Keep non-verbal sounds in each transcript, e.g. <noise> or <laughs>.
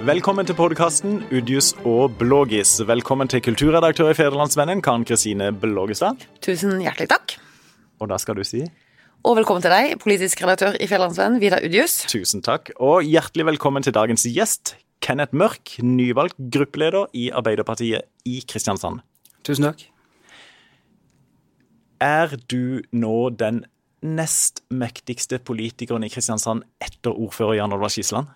Velkommen til podkasten Udius og Blågis. Velkommen til kulturredaktør i Federlandsvennen, Karen Kristine Blågestad. Tusen hjertelig takk. Og da skal du si Og velkommen til deg, politisk redaktør i Federlandsvennen, Vidar Udius. tusen takk. Og hjertelig velkommen til dagens gjest, Kenneth Mørk, nyvalgt gruppeleder i Arbeiderpartiet i Kristiansand. Tusen takk. Er du nå den nest mektigste politikeren i Kristiansand etter ordfører Jan Olvar Skisland?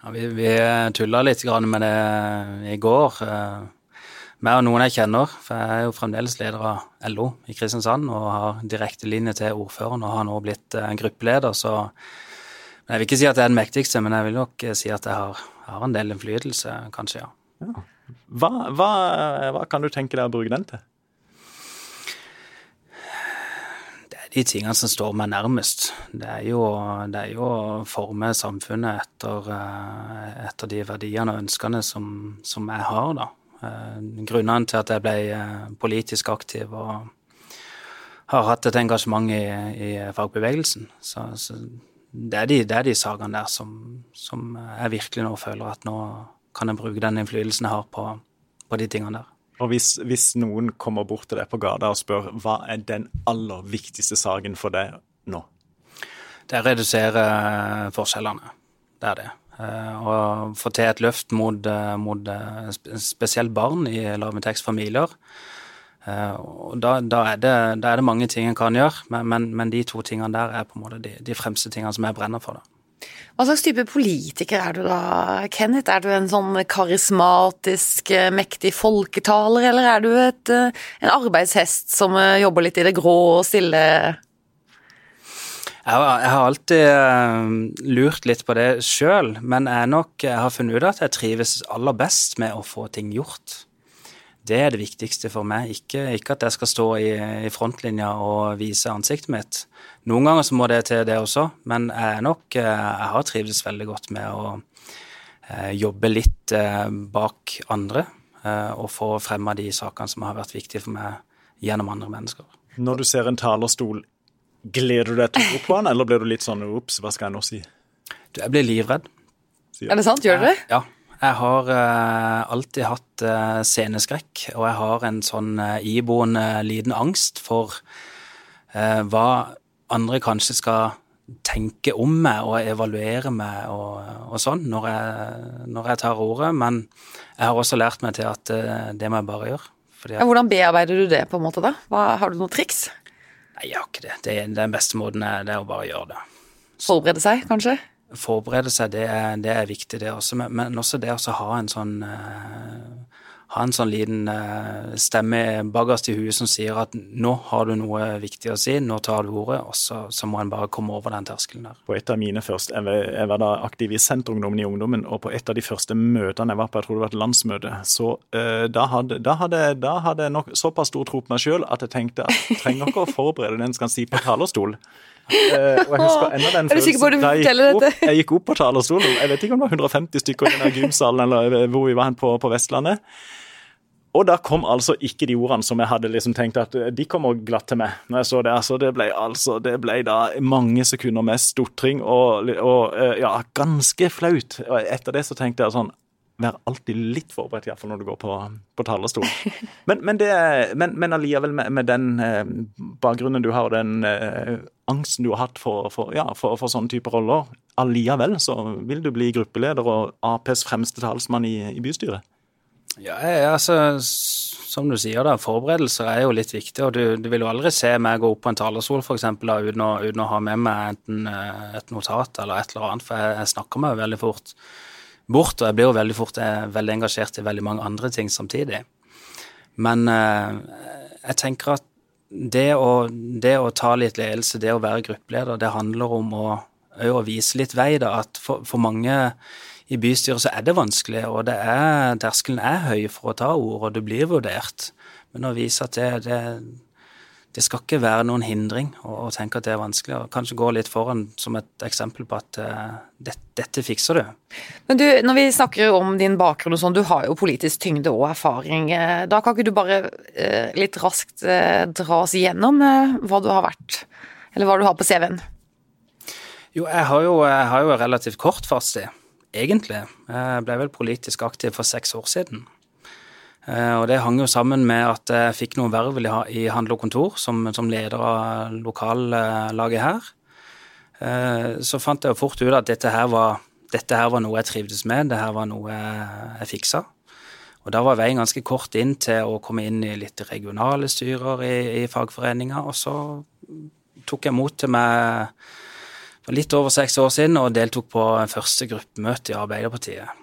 Ja, vi vi tulla litt med det i går. eh, Meg og noen jeg kjenner, for jeg er jo fremdeles leder av LO i Kristiansand og har direkte linje til ordføreren og har nå blitt eh, gruppeleder, så Jeg vil ikke si at jeg er den mektigste, men jeg vil nok eh, si at jeg har, har en del innflytelse, kanskje, ja. Hva, hva, hva kan du tenke deg å bruke den til? Det er de tingene som står meg nærmest. Det er jo, det er jo å forme samfunnet etter, eh, etter de verdiene og ønskene som, som jeg har, da. Eh, Grunnene til at jeg ble eh, politisk aktiv og har hatt et engasjement i, i fagbevegelsen. Så, så det, er de, det de sakene der som, som jeg virkelig nå føler at nå kan jeg bruke den innflytelsen jeg har på, på de tingene der. Og hvis, hvis noen kommer bort til deg på gata og spør hva er den aller viktigste saken for deg nå? Det er å redusere eh, forskjellene. Det er det. Å få til et løft mot, eh, mot eh, spesielt barn i lavinntektsfamilier. Eh, da, da, er det, da er det mange ting en kan gjøre, men, men, men de to tingene der er på en måte de, de fremste tingene som jeg brenner for. da. Hva slags type politiker er du da, Kenneth? Er du en sånn karismatisk, eh, mektig folketaler, eller er du et, eh, en arbeidshest som eh, jobber litt i det grå og stille? Jeg har, alltid lurt litt på det sjøl, men jeg, nok, har funnet ut at jeg trives aller best med å få ting gjort. Det er det viktigste for meg, ikke, ikke at jeg skal stå i, i frontlinja og vise ansiktet mitt. Noen ganger så må det til det også, men jeg, er nok, eh, jeg har trivdes veldig godt med å eh, jobbe litt eh, bak andre eh, og få fremma de sakene som har vært viktige for meg gjennom andre mennesker. Når du ser en talerstol, gleder du deg til å gå på den, eller blir du litt sånn ops, hva skal jeg nå si? Du, jeg blir livredd. Sier Er det sant? Gjør du det? Ja. Jeg har uh, alltid hatt uh, sceneskrekk, og jeg har en sånn uh, iboende liten angst for eh, hva andre kanskje skal tenke om meg og evaluere meg og, og sånn når jeg, når jeg tar ordet. Men jeg har også lært meg til at eh, det må jeg bare gjøre. Ja, hvordan bearbeider du det, på en måte, da? Hva, har du noen triks? nei, jeg har ikke det. det. er- Den beste måten er, det er å bare gjøre det. Forberede seg, kanskje? forberede seg, det er, det er viktig, det også. Men, men også det å ha en sånn eh, Ha en sånn liten eh, stemme bakerst i huet som sier at nå har du noe viktig å si, nå tar du ordet, og så, så må en bare komme over den terskelen der. På et av mine første, jeg var, jeg var da aktiv i Senterungdommen i ungdommen, og på et av de første møtene jeg var på, jeg tror det var et landsmøte, så uh, da, hadde, da, hadde, da hadde jeg nok såpass stor tro på meg sjøl at jeg tenkte at jeg trenger ikke å forberede den skal si på talerstol. Uh, og jeg husker enda den følelsen da jeg gikk opp, jeg gikk opp på talerstolen. Jeg vet ikke om det var 150 stykker i den gymsalen eller hvor vi var hen på, på Vestlandet. Og da kom altså ikke de ordene som jeg hadde liksom tenkt at eh, de kommer glatt til meg. Når jeg så det, så det ble altså, det ble da mange sekunder med stotring og, og eh, ja, ganske flaut. Og etter det så tenkte jeg sånn Vær alltid litt forberedt, iallfall når du går på, på talerstolen. <laughs> Men, men, det, men, men allikevel, med, med den eh, bakgrunnen du har, og den angsten du har hatt for, for, ja, for, for sånne typer roller, alliavel så vil du bli gruppeleder og Aps fremste talsmann i, i bystyret. Ja, altså, som du sier da, forberedelser er jo litt viktig, og du, du vil jo aldri se meg gå opp på en talerstol da, uten, å, uten å ha med meg enten eh, et notat eller et eller annet, for jeg, jeg snakker meg jo veldig fort bort, og jeg blir jo veldig fort eh, veldig engasjert i veldig mange andre ting samtidig. Men eh, jeg tenker at det å, det å ta litt ledelse, det å være gruppeleder, det handler om å, å vise litt vei, da, at for, for mange i bystyret så er det vanskelig, og det er, terskelen er høy for å ta ord, og det blir vurdert. Men å vise at det, det, det skal ikke være noen hindring å, tenke at det er vanskelig, og kanskje gå litt foran som et eksempel på at uh, det, dette fikser du. Men du, når vi snakker om din bakgrunn og sånn, du har jo politisk tyngde og erfaring. Eh, Da kan ikke du bare uh, litt raskt uh, dra oss igjennom eh, hva du har vært, eller hva du har på CV-en? Jo, jeg har jo, jeg har jo relativt kort fartstid egentlig. Jeg ble vel politisk aktiv for seks år siden. Eh, og det hang jo sammen med at jeg fikk noen verv i Handel og Kontor som, som leder av lokallaget her. Eh, så fant jeg jo fort ut at dette her, var, dette her var noe jeg trivdes med, det her var noe jeg fiksa. Og da var veien ganske kort inn til å komme inn i litt regionale styrer i, i fagforeninga, og så tok jeg mot til meg for litt over seks år siden og deltok på første gruppemøte i Arbeiderpartiet.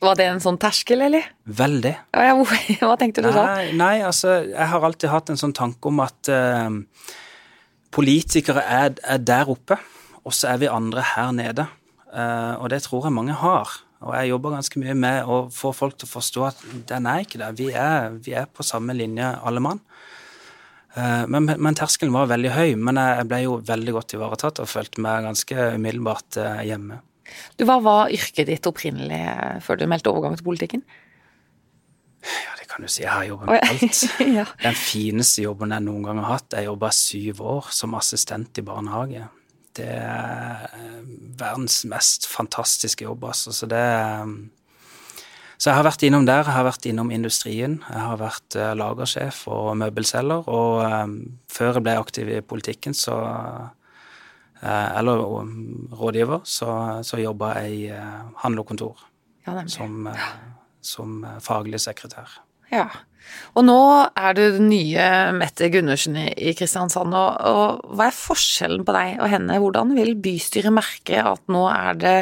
Var det en sånn terskel, eller? Veldig. Ja, <laughs> hva tenkte du da? Nei, nei, altså, jeg har alltid hatt en sånn tanke om at uh, politikere er, er, der oppe, og så er vi andre her nede. Uh, og det tror jeg mange har. Og jeg jobber ganske mye med å få folk til å forstå at den er ikke det. Vi er, vi er på samme linje, alle mann. Eh, men, men, terskelen var veldig høy, men jeg ble jo veldig godt ivaretatt og følte meg ganske umiddelbart eh, hjemme. Du, Hva var yrket ditt opprinnelig eh, før du meldte overgang til politikken? Ja, det kan du si. Jeg har jobbet med alt. <laughs> ja. Den fineste jobben jeg noen gang har hatt. Jeg jobba syv år som assistent i barnehage. Det er verdens mest fantastiske jobb, altså. Så det så jeg har vært innom der. Jeg har vært innom industrien. Jeg har vært uh, lagersjef og møbelselger. Og um, før jeg ble aktiv i politikken, så uh, Eller um, rådgiver, så, så jobba jeg i uh, handlekontor. Ja, som, som faglig sekretær. Ja. Og nå er du den nye Mette Gundersen i Kristiansand. Og, og, hva er forskjellen på deg og henne? Hvordan vil bystyret merke at nå er det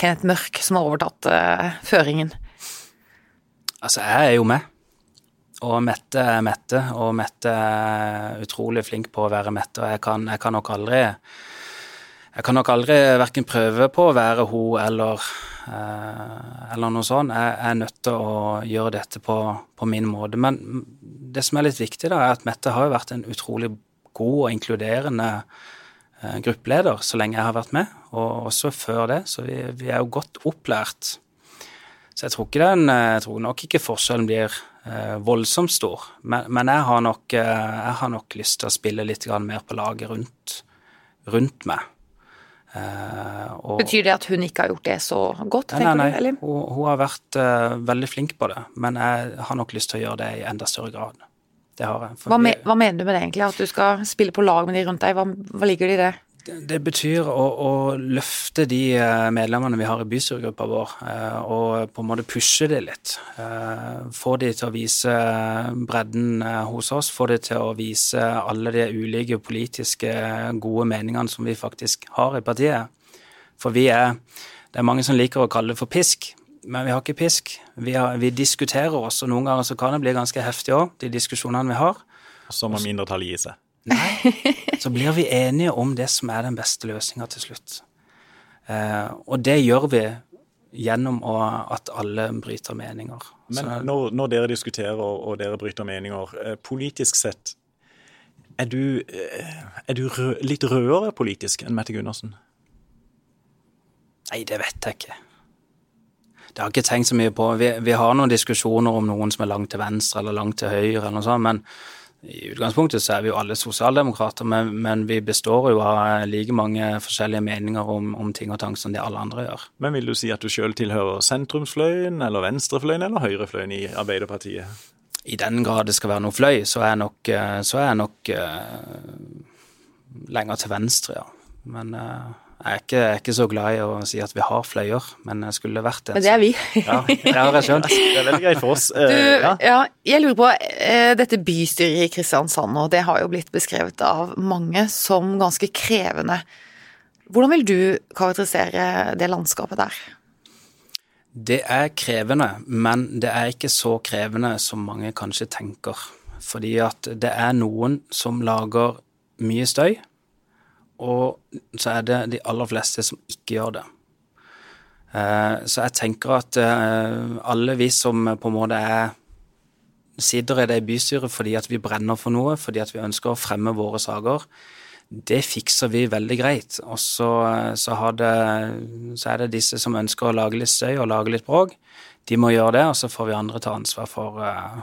Kenneth Mørk som har overtatt uh, føringen? Altså, jeg er jo med. Og Mette er Mette, og Mette er utrolig flink på å være Mette. Og jeg kan, jeg kan nok aldri Jeg kan nok aldri verken prøve på å være hun eller, eh, eller noe sånt. Jeg er nødt til å gjøre dette på, på, min måte. Men det som er litt viktig, da, er at Mette har vært en utrolig god og inkluderende eh, gruppeleder så lenge jeg har vært med, og også før det. Så vi, vi er jo godt opplært så jeg tror, ikke den, eh, jeg tror nok ikke forskjellen blir eh, voldsomt stor. Men, men jeg, har nok, eh, jeg, har nok, lyst til å spille litt mer på laget rundt, rundt meg. Og, Betyr det at hun ikke har gjort det så godt? Nei, nei, nei. Hun, hun, har vært uh, veldig flink på det. Men jeg har nok lyst til å gjøre det i enda større grad. Det har jeg. Hva, me, hva, mener du med det egentlig? At du skal spille på lag med de rundt deg? Hva, hva ligger det i det? Det betyr å, å, løfte de eh, medlemmene vi har i bystyregruppa vår, eh, og på en måte pushe det litt. Eh, få de til å vise bredden hos oss, få de til å vise alle de ulike politiske gode meningene som vi faktisk har i partiet. For vi er Det er mange som liker å kalle det for pisk, men vi har ikke pisk. Vi, har, vi diskuterer oss, og noen ganger så kan det bli ganske heftig òg, de diskusjonene vi har. Så må mindretallet gi seg. Nei, så blir vi enige om det som er den beste løsninga til slutt. Eh, og det gjør vi gjennom å, at alle bryter meninger. Men når, når, dere diskuterer og dere bryter meninger, eh, politisk sett, er du, eh, er du rø litt rødere politisk enn Mette Gundersen? Nei, det vet jeg ikke. Det har jeg ikke tenkt så mye på. Vi, vi har noen diskusjoner om noen som er langt til venstre eller langt til høyre, eller noe sånt, men i utgangspunktet så er vi jo alle sosialdemokrater, men, men, vi består jo av like mange forskjellige meninger om, om, ting og tang som de alle andre gjør. Men vil du si at du sjøl tilhører sentrumsfløyen, eller venstrefløyen, eller høyrefløyen i Arbeiderpartiet? I den grad det skal være noe fløy, så er jeg nok, eh, så er jeg nok uh, lenger til venstre, ja. Men uh, jeg er, ikke, jeg er, ikke, så glad i å si at vi har fløyer, men jeg skulle vært det. Men det er vi. <laughs> ja, det har jeg skjønt. Det er veldig greit for oss. Du, ja. ja. jeg lurer på, eh, dette bystyret i Kristiansand nå, det har jo blitt beskrevet av mange som ganske krevende. Hvordan vil du karakterisere det landskapet der? Det er krevende, men det er ikke så krevende som mange kanskje tenker. Fordi at det er noen som lager mye støy og så er det de aller fleste som ikke gjør det. Eh, så jeg tenker at eh, alle vi som på en måte er sitter i det bystyret fordi at vi brenner for noe, fordi at vi ønsker å fremme våre saker, det fikser vi veldig greit. Og så, så, det, så, er det disse som ønsker å lage litt støy og lage litt bråk. De må gjøre det, og så får vi andre ta ansvar for, eh,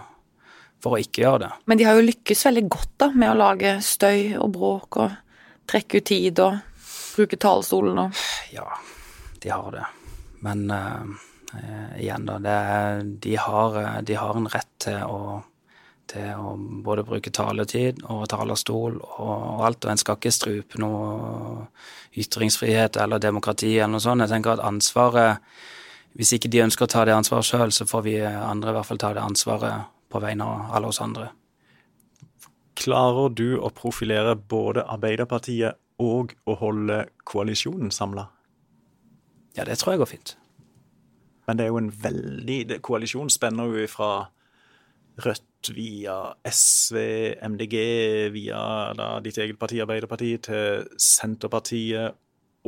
for å ikke gjøre det. Men de har jo lykkes veldig godt da, med å lage støy og bråk og trekke ut tid og bruke talerstolen og Ja, de har det. men igjen, da. Er, de, har, de, har, en rett til å, til å både bruke taletid og talerstol og, og alt, og en skal ikke strupe noe ytringsfrihet eller demokrati eller noe sånt. Jeg tenker at ansvaret Hvis ikke de ønsker å ta det ansvaret sjøl, så får vi andre i hvert fall ta det ansvaret på vegne av alle oss andre. Klarer du å profilere både Arbeiderpartiet og å holde koalisjonen samla? Ja, det tror jeg går fint. Men det er jo en veldig Koalisjonen spenner jo fra Rødt via SV, MDG, via da, ditt eget parti, Arbeiderpartiet, til Senterpartiet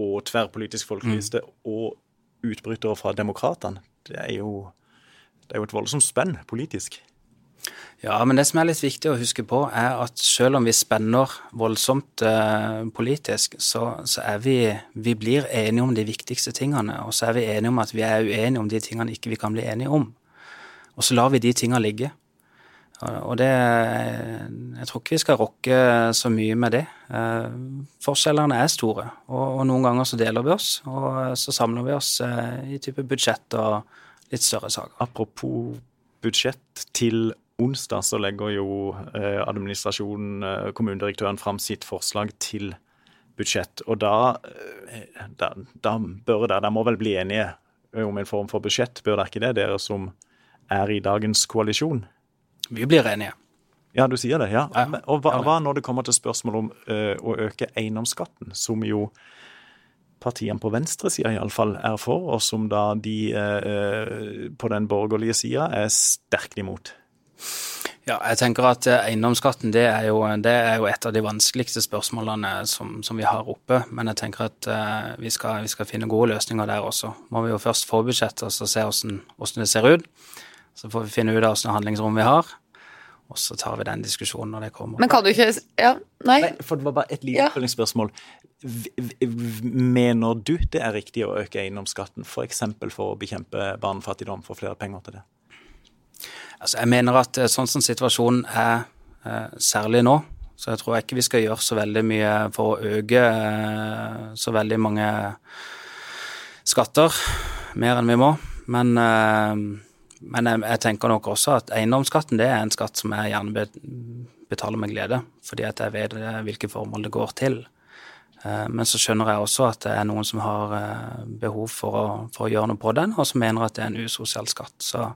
og tverrpolitisk folkeliste mm. og utbrytere fra Demokratene. Det det er jo et voldsomt spenn politisk. Ja, men det som er litt viktig å huske på, er at selv om vi spenner voldsomt eh, politisk, så, så, er vi Vi blir enige om de viktigste tingene, og så er vi enige om at vi er uenige om de tingene ikke vi kan bli enige om. Og så lar vi de tingene ligge. Og det Jeg tror ikke vi skal rokke så mye med det. Eh, forskjellene er store, og, og noen ganger så deler vi oss, og så samler vi oss eh, i type budsjett og litt større saker. Apropos budsjett til onsdag så legger jo eh, administrasjonen, eh, kommunedirektøren, fram sitt forslag til budsjett. Og da, eh, da, da bør det, de må vel bli enige om en form for budsjett, bør det ikke det, dere som er i dagens koalisjon? Vi blir enige. Ja, du sier det, ja. Og hva, hva, når det kommer til spørsmål om uh, å øke eiendomsskatten, som jo partiene på venstresida iallfall er for, og som da de uh, på den borgerlige sida er sterkt imot? Ja, jeg tenker at eh, eiendomsskatten det er, jo, det er jo, et av de vanskeligste spørsmålene som, som vi har oppe. Men jeg tenker at uh, vi, skal, vi, skal, finne gode løsninger der også. Må vi jo først få budsjettet og så se hvordan, hvordan, det ser ut. Så får vi finne ut av hvilket handlingsrom vi har. Og så tar vi den diskusjonen når det kommer. Men kan du ikke Ja, nei. nei for det var bare et lite oppfølgingsspørsmål. Ja. Mener du det er riktig å øke eiendomsskatten, f.eks. For, for å bekjempe barnefattigdom, få flere penger til det? Altså, jeg mener at eh, sånn som situasjonen er eh, særlig nå, så jeg tror ikke vi skal gjøre så veldig mye for å øke eh, så veldig mange skatter, mer enn vi må. Men, men jeg, jeg, tenker nok også at eiendomsskatten det er en skatt som jeg gjerne betaler med glede, fordi at jeg vet hvilke formål det går til. Men så skjønner jeg også at det er noen som har behov for å, for å gjøre noe på den, og som mener at det er en usosial skatt. Så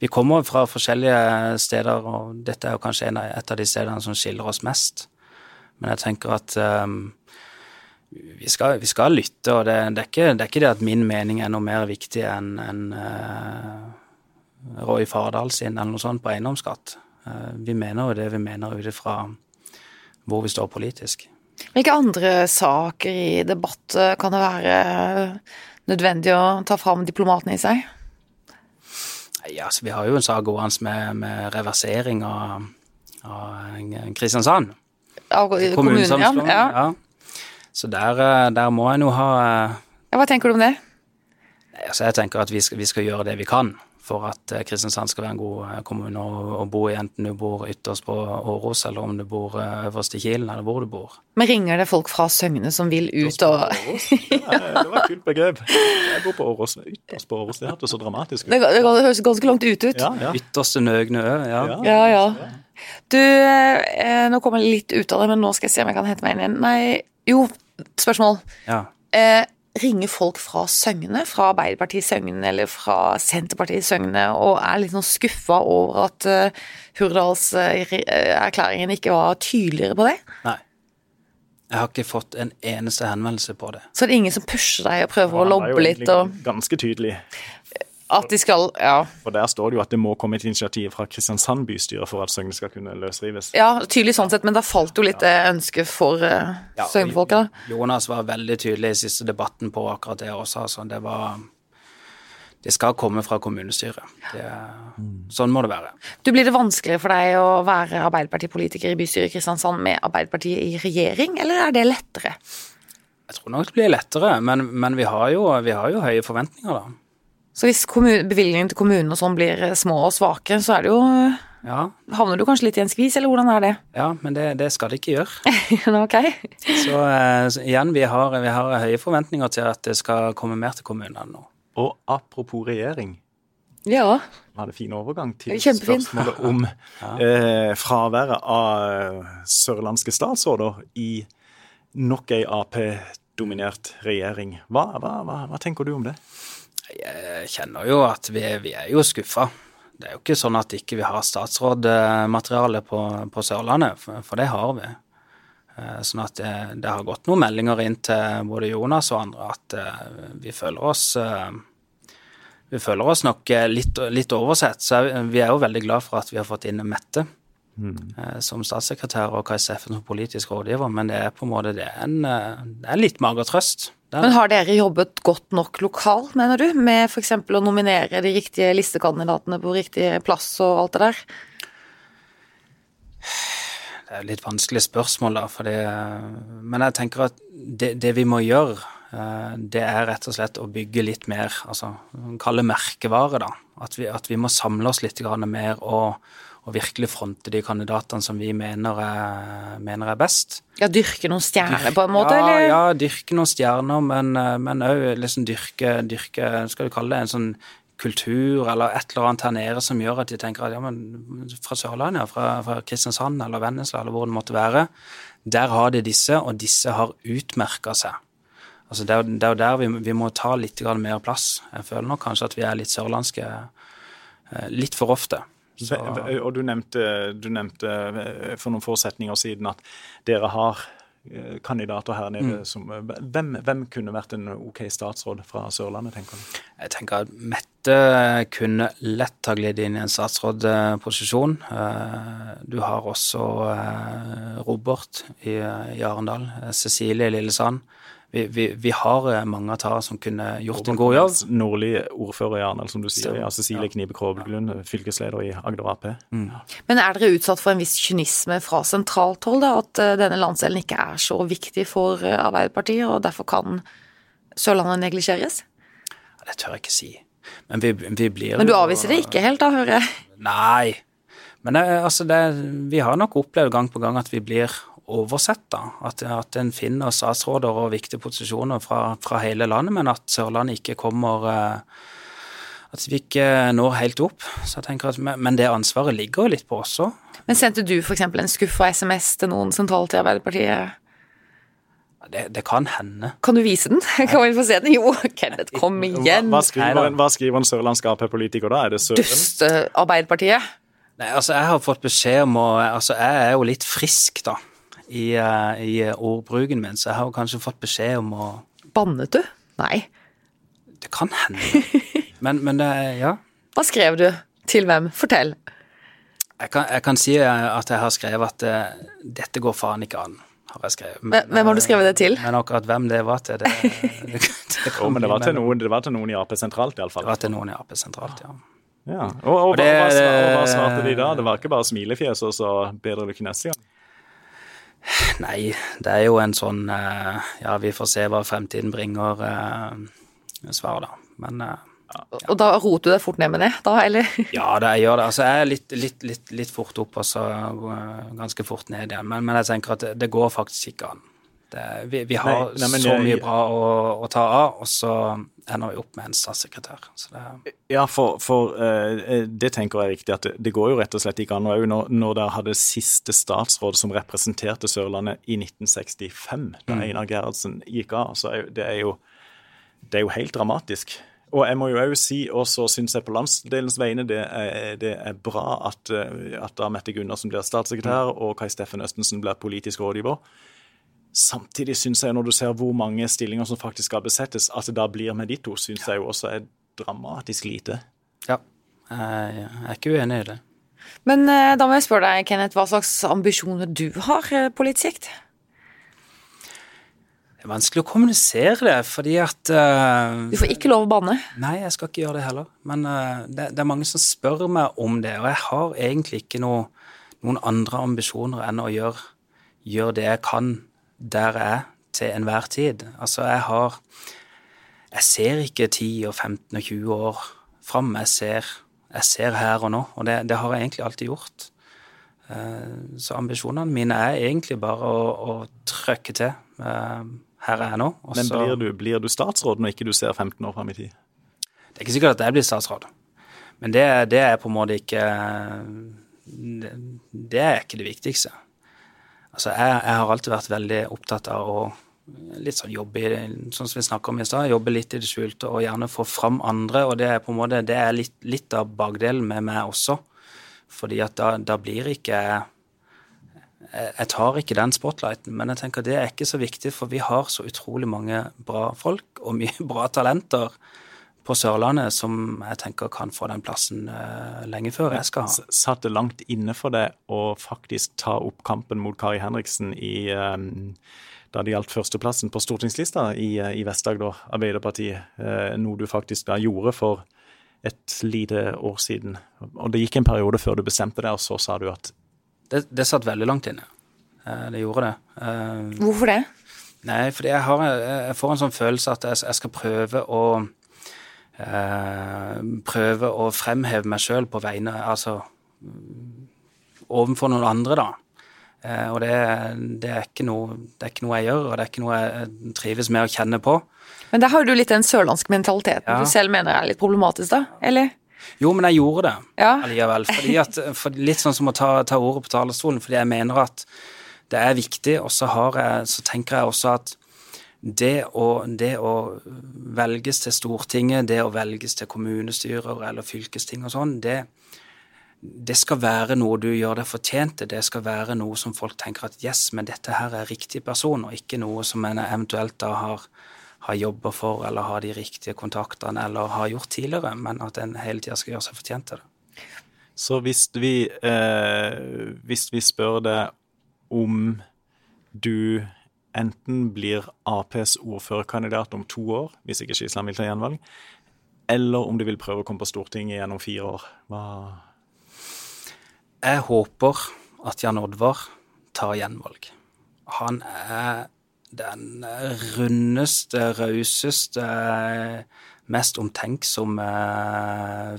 vi kommer fra forskjellige steder, og dette er jo kanskje et av de stedene som skiller oss mest. Men jeg tenker at um, vi, skal, vi, skal, lytte, og det, det, er ikke, det, er ikke, det at min mening er noe mer viktig enn en, uh, Roy Fardal sin eller noe sånt på eiendomsskatt. Uh, vi mener jo det vi mener ut ifra hvor vi står politisk. Hvilke andre saker i debatt kan det være nødvendig å ta fram diplomatene i seg? Ja, altså, vi har jo en sak gående med, med, reversering av, av Kristiansand. Av kommunen, ja. ja. Så der, eh, der, må en jo ha eh, ja, Hva tenker du om det? Altså, jeg tenker at vi skal, vi skal gjøre det vi kan for at eh, Kristiansand skal være en god eh, kommune å, bo i, enten du bor ytterst på Åros, eller om du bor eh, øverst i Kilen, eller hvor du bor. Men ringer det folk fra Søgne som vil ut og det, var et kult begrep. Jeg bor på Åros, ytterst på Åros. Det hørtes så dramatisk ut. Det, det høres ganske langt ut ut. Ja, ja. Ytterste Nøgne ø, ja. Ja, ja. Du, eh, nå kommer jeg litt ut av det, men nå skal jeg se om jeg kan hente meg inn igjen. Nei, jo, spørsmål. Ja. Eh, ringer folk fra Søgne, fra Arbeiderpartiet Søgne eller fra Senterpartiet Søgne, og er litt sånn skuffa over at uh, Hurdalserklæringen ikke var tydeligere på det? Nei. Jeg har ikke fått en eneste henvendelse på det. Så det er ingen som pusher deg og prøver ja, å lobbe litt? Og... Ganske tydelig. At de skal, ja. For Der står det jo at det må komme et initiativ fra Kristiansand bystyre for at Søgne skal kunne løsrives. Ja, tydelig sånn sett, men da falt jo litt det ja. ønsket for uh, ja, Søgne-folket. Jonas var veldig tydelig i siste debatten på akkurat det også. Altså. Det var det skal komme fra kommunestyret. Det, sånn må det være. Du Blir det vanskeligere for deg å være Arbeiderpartipolitiker i bystyret i Kristiansand med Arbeiderpartiet i regjering, eller er det lettere? Jeg tror nok det blir lettere, men, men vi, har jo, vi, har jo, høye forventninger, da. Så hvis bevilgningen til kommunen og sånn blir eh, små og svake, så er det jo ja. Havner du kanskje litt i en skvis, eller hvordan er det? <laughs> Ja, men det, det skal det ikke gjøre. ok. Så, så, igjen, vi har, vi har, høye forventninger til at det skal komme mer til kommunene nå. Og apropos regjering, Ja. var det fin overgang til Kjempefin. spørsmålet om <laughs> eh, fraværet av eh, sørlandske statsråder i nok ei Ap-dominert regjering. Hva, hva, hva, hva tenker du om det? Jeg kjenner jo at vi, vi er jo skuffa. Det er jo ikke sånn at ikke vi har statsrådmateriale på, på Sørlandet, for, for det har vi. Eh, Sånn at det, det har gått noen meldinger inn til både Jonas og andre at eh, vi føler oss eh, vi føler oss nok eh, litt, litt oversett, så vi er jo veldig glad for at vi har fått inn Mette mm. som statssekretær og Kai Steffen som politisk rådgiver, men det er på en måte det er en, eh, det er litt mager trøst. Men har dere jobbet godt nok lokalt, mener du, med f.eks. å nominere de riktige listekandidatene på riktig plass og alt det der? Det er litt vanskelig spørsmål, da, fordi, men jeg tenker at det, det vi må gjøre, eh, det er rett og slett å bygge litt mer, altså kalle merkevare, da. At vi, at vi må samle oss litt mer og, og virkelig fronte de kandidatene som vi mener er, mener er best. Ja, dyrke noen stjerner på en måte, ja, eller? Ja, dyrke noen stjerner, men, eh, men òg liksom dyrke, dyrke Skal du kalle det en sånn kultur eller et eller annet her nede som gjør at de tenker at ja, men fra Sørlandet, fra, fra Kristiansand eller Vennesla eller hvor det måtte være, der har de disse, og disse har utmerka seg. Altså det, er, jo- det er der vi, vi må ta litt mer plass. Jeg føler nok kanskje at vi er litt sørlandske eh, litt for ofte. Så, Og du nevnte, du nevnte eh, for noen få setninger siden at dere har eh, kandidater her nede som eh, hvem, hvem kunne vært en OK statsråd fra Sørlandet, tenker du? Jeg tenker at Mette kunne lett ha glidd inn i en statsrådposisjon. Du har også Robert i, i Arendal, Cecilie i Lillesand. Vi, vi, vi har eh, mange av som kunne gjort en god jobb. Nordlig ordfører i Arendal, som du sier. Ja, Cecilie Knibe Kroglund, fylkesleder i Agder Ap. Men er dere utsatt for en viss kynisme fra sentralt hold, da? At eh, denne landsdelen ikke er så viktig for eh, Arbeiderpartiet, og derfor kan Sørlandet neglisjeres? Det tør jeg ikke si. Men vi, vi blir Men du avviser det ikke helt, da, hører jeg? Nei. Men det, altså det, vi har nok opplevd gang på gang at vi blir oversett. da. At, at en finner statsråder og viktige posisjoner fra, fra hele landet, men at Sørlandet ikke kommer eh, At vi ikke når helt opp. Så jeg tenker at, Men det ansvaret ligger jo litt på oss òg. Men sendte du f.eks. en skuffa SMS til noen sentralt i Arbeiderpartiet? Det, det kan hende. Kan du vise den? <laughs> Kan vi få se den? Jo, Kenneth, kom igjen! hva, skriver, en- hva skriver en sørlandsk Ap-politiker da? Er det Søren? Dust eh, Arbeiderpartiet. Nei, altså Jeg har fått beskjed om å Altså, jeg er jo litt frisk, da. I, eh, i ordbruken min, så jeg har jo kanskje fått beskjed om å Bannet du? Nei. Det kan hende. <laughs> Men, men det, ja. Hva skrev du? Til hvem? Fortell. Jeg kan, jeg kan si eh, at jeg har skrevet at eh, dette går faen ikke an. har jeg skrevet. Hvem- hvem har du skrevet det til? Men akkurat hvem det var til, det, <laughs> det, det oh, men det var til noen, det var til noen i Ap sentralt, Det var til noen i Ap sentralt, ja. Ja. Og, og, det- hva, og hva svarte de da? Det var ikke bare smilefjes og så bedre lykke neste gang? Nei, det er jo en sånn eh, Ja, vi får se hva fremtiden bringer, eh, svar, da. Men ja. Og da roter du deg fort ned med det, da, eller? <laughs> ja, det, jeg gjør det. Altså, jeg er litt, litt, litt, litt fort opp og så eh, ganske fort ned igjen. Men, men jeg tenker at det, det går faktisk ikke an. Det, vi, vi har Nei, nei, men så mye bra å, å ta av, og så ender vi opp med en statssekretær. Så det, Ja, for, for uh, det tenker jeg er riktig, at det, det går jo rett og slett ikke an. Og når, når dere hadde siste statsråd som representerte Sørlandet i 1965, da Einar Gerhardsen gikk av, så er det, er jo, det er jo helt dramatisk. Og jeg må jo òg si, og så syns jeg på landsdelens vegne det er, det er bra at, eh, at da Mette Gundersen blir statssekretær og Kai Steffen Østensen blir politisk rådgiver. Samtidig syns jeg, når du ser hvor mange stillinger som faktisk skal besettes, at det da blir med de to, syns jeg jo også er dramatisk lite. ja. Jeg er ikke uenig i det. Men eh, da må jeg spørre deg, Kenneth, hva slags ambisjoner du har eh, på litt sikt? Det er vanskelig å kommunisere det, fordi at uh, Du får ikke lov å banne. Nei, jeg skal ikke gjøre det heller. Men uh, det, det er mange som spør meg om det, og jeg har egentlig ikke noe, noen andre ambisjoner enn å gjøre, gjøre det jeg kan der jeg er til enhver tid. Altså, jeg har Jeg ser ikke 10 og 15 og 20 år fram. Jeg ser, jeg ser her og nå, og det, det har jeg egentlig alltid gjort. Eh, Så ambisjonene mine er egentlig bare å, å trøkke til her her jeg er nå. og Men blir du, blir du statsråd når ikke du ser 15 år fram i tid? Det er ikke sikkert at jeg blir statsråd, men det, det er på en måte ikke det, det er ikke det viktigste. Altså, jeg, jeg, har alltid vært veldig opptatt av å litt sånn jobbe sånn som vi om i stad, jobbe litt i det skjulte og gjerne få fram andre. Og det er på en måte, det er litt, litt av bakdelen med meg også. Fordi at da, da blir ikke Jeg tar ikke den spotlighten, men jeg tenker det er ikke så viktig, for vi har så utrolig mange bra folk og mye <laughs> bra talenter på Sørlandet som jeg tenker kan få den plassen uh, lenge før jeg skal ha. Satt det langt inne for deg å faktisk ta opp kampen mot Kari Henriksen i um, da det gjaldt førsteplassen på stortingslista i, eh, i Vest-Agder Arbeiderpartiet, uh, noe du faktisk da gjorde for et lite år siden. Og det gikk en periode før du bestemte deg, og så sa du at Det, det satt veldig langt inne. Uh, det gjorde det. Hvorfor det? Nei, fordi jeg, har, jeg får en sånn følelse at jeg, jeg skal prøve å eh, prøve å fremheve meg sjøl på vegne Altså overfor noen andre, da. Eh, og det, det, er ikke noe, det er ikke noe jeg gjør, og det er ikke noe jeg trives med å kjenne på. Men der har du litt den sørlandske mentaliteten ja. du selv mener er litt problematisk, da? Eller? Jo, men jeg gjorde det ja. allikevel. Fordi at, for litt sånn som å ta, ta ordet på talerstolen, fordi jeg mener at det er viktig, og så, har jeg, så tenker jeg også at det å, det å, velges til Stortinget, det å velges til kommunestyrer eller fylkesting og sånn, det, det, skal være noe du gjør deg fortjent til. Det skal være noe som folk tenker at yes, men dette her er riktig person, og ikke noe som en eventuelt da har, har jobba for eller har de riktige kontaktene eller har gjort tidligere, men at en hele tida skal gjøre seg fortjent til det. Så hvis vi, eh, hvis vi spør deg om du enten blir Aps ordførerkandidat om to år, hvis ikke Skisland vil ta gjenvalg, eller om de vil prøve å komme på Stortinget gjennom fire år. Hva Jeg håper at Jan Oddvar tar gjenvalg. Han er den rundeste, rauseste, mest omtenksomme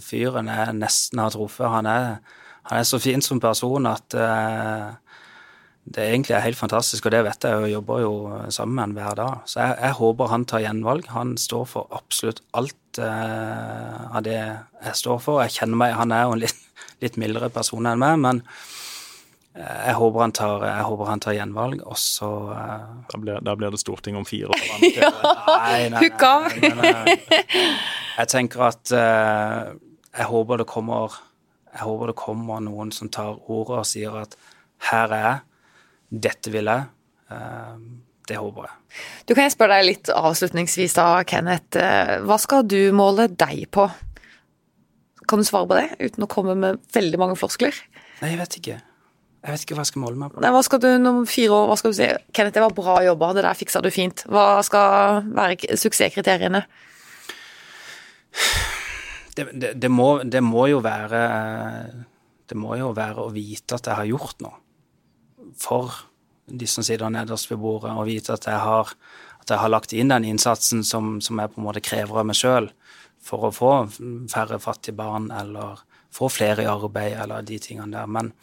fyren jeg nesten har truffet. Han er, han er så fin som person at uh, det egentlig er helt fantastisk, og det vet jeg, og jobber jo sammen med han hver dag. Så jeg, jeg håper han tar gjenvalg. Han står for absolutt alt eh, av det jeg står for. Jeg kjenner meg, Han er jo en litt, <laughs> litt mildere person enn meg, men uh, jeg håper han tar, jeg håper han tar gjenvalg, og så uh, da, blir, da, blir, det storting om fire år? <laughs> ja! nei, nei. jeg tenker at jeg håper det kommer jeg håper det kommer noen som tar ordet og sier at her er jeg, dette vil jeg. Ehm, det håper jeg. Du Kan jeg spørre deg litt avslutningsvis da, Kenneth. Eh, hva skal du måle deg på? Kan du svare på det, uten å komme med veldig mange floskler? Nei, jeg vet ikke. Jeg vet ikke hva jeg skal måle meg på. Nei, hva skal du om fire år, hva skal du si? Kenneth, det var bra jobba, det der fiksa du fint. Hva skal være suksesskriteriene? Det, det, det, må, det må jo være Det må jo være å vite at jeg har gjort noe for de som sitter nederst ved bordet, og vite at jeg har, at jeg har lagt inn den innsatsen som, som jeg på en måte krever av meg sjøl for å få færre fattige barn eller få flere i arbeid eller de tingene der. Men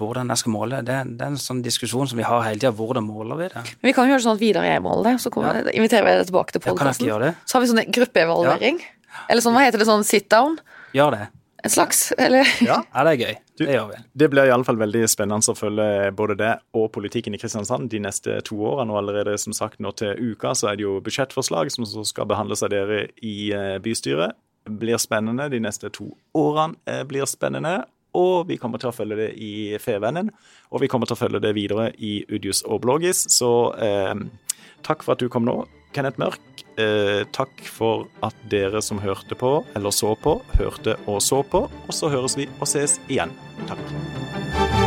hvordan jeg skal måle, det, det er en sånn diskusjon som vi har hele tida. Hvordan måler vi det? Men Vi kan jo gjøre det sånn at Vidar og jeg måler det, så kommer, ja. inviterer vi deg tilbake til podkasten. Så har vi sånn gruppeevaluering. Ja. Eller sånn, hva heter det, sånn sit down? Gjør det en slags, eller? Ja, ja det er gøy. Du, det gjør vi. Det blir iallfall veldig spennende å følge både det og politikken i Kristiansand de neste to årene. Og allerede som sagt nå til uka så er det jo budsjettforslag som skal behandles av dere i eh, bystyret. Blir spennende. De neste to årene eh, blir spennende. Og vi kommer til å følge det i Fevennen. Og vi kommer til å følge det videre i Udius og Blågis. Så eh, takk for at du kom nå. Kenneth Mørk, eh, takk for at dere som hørte på, eller så på, hørte og så på. Og så høres vi og ses igjen. Takk.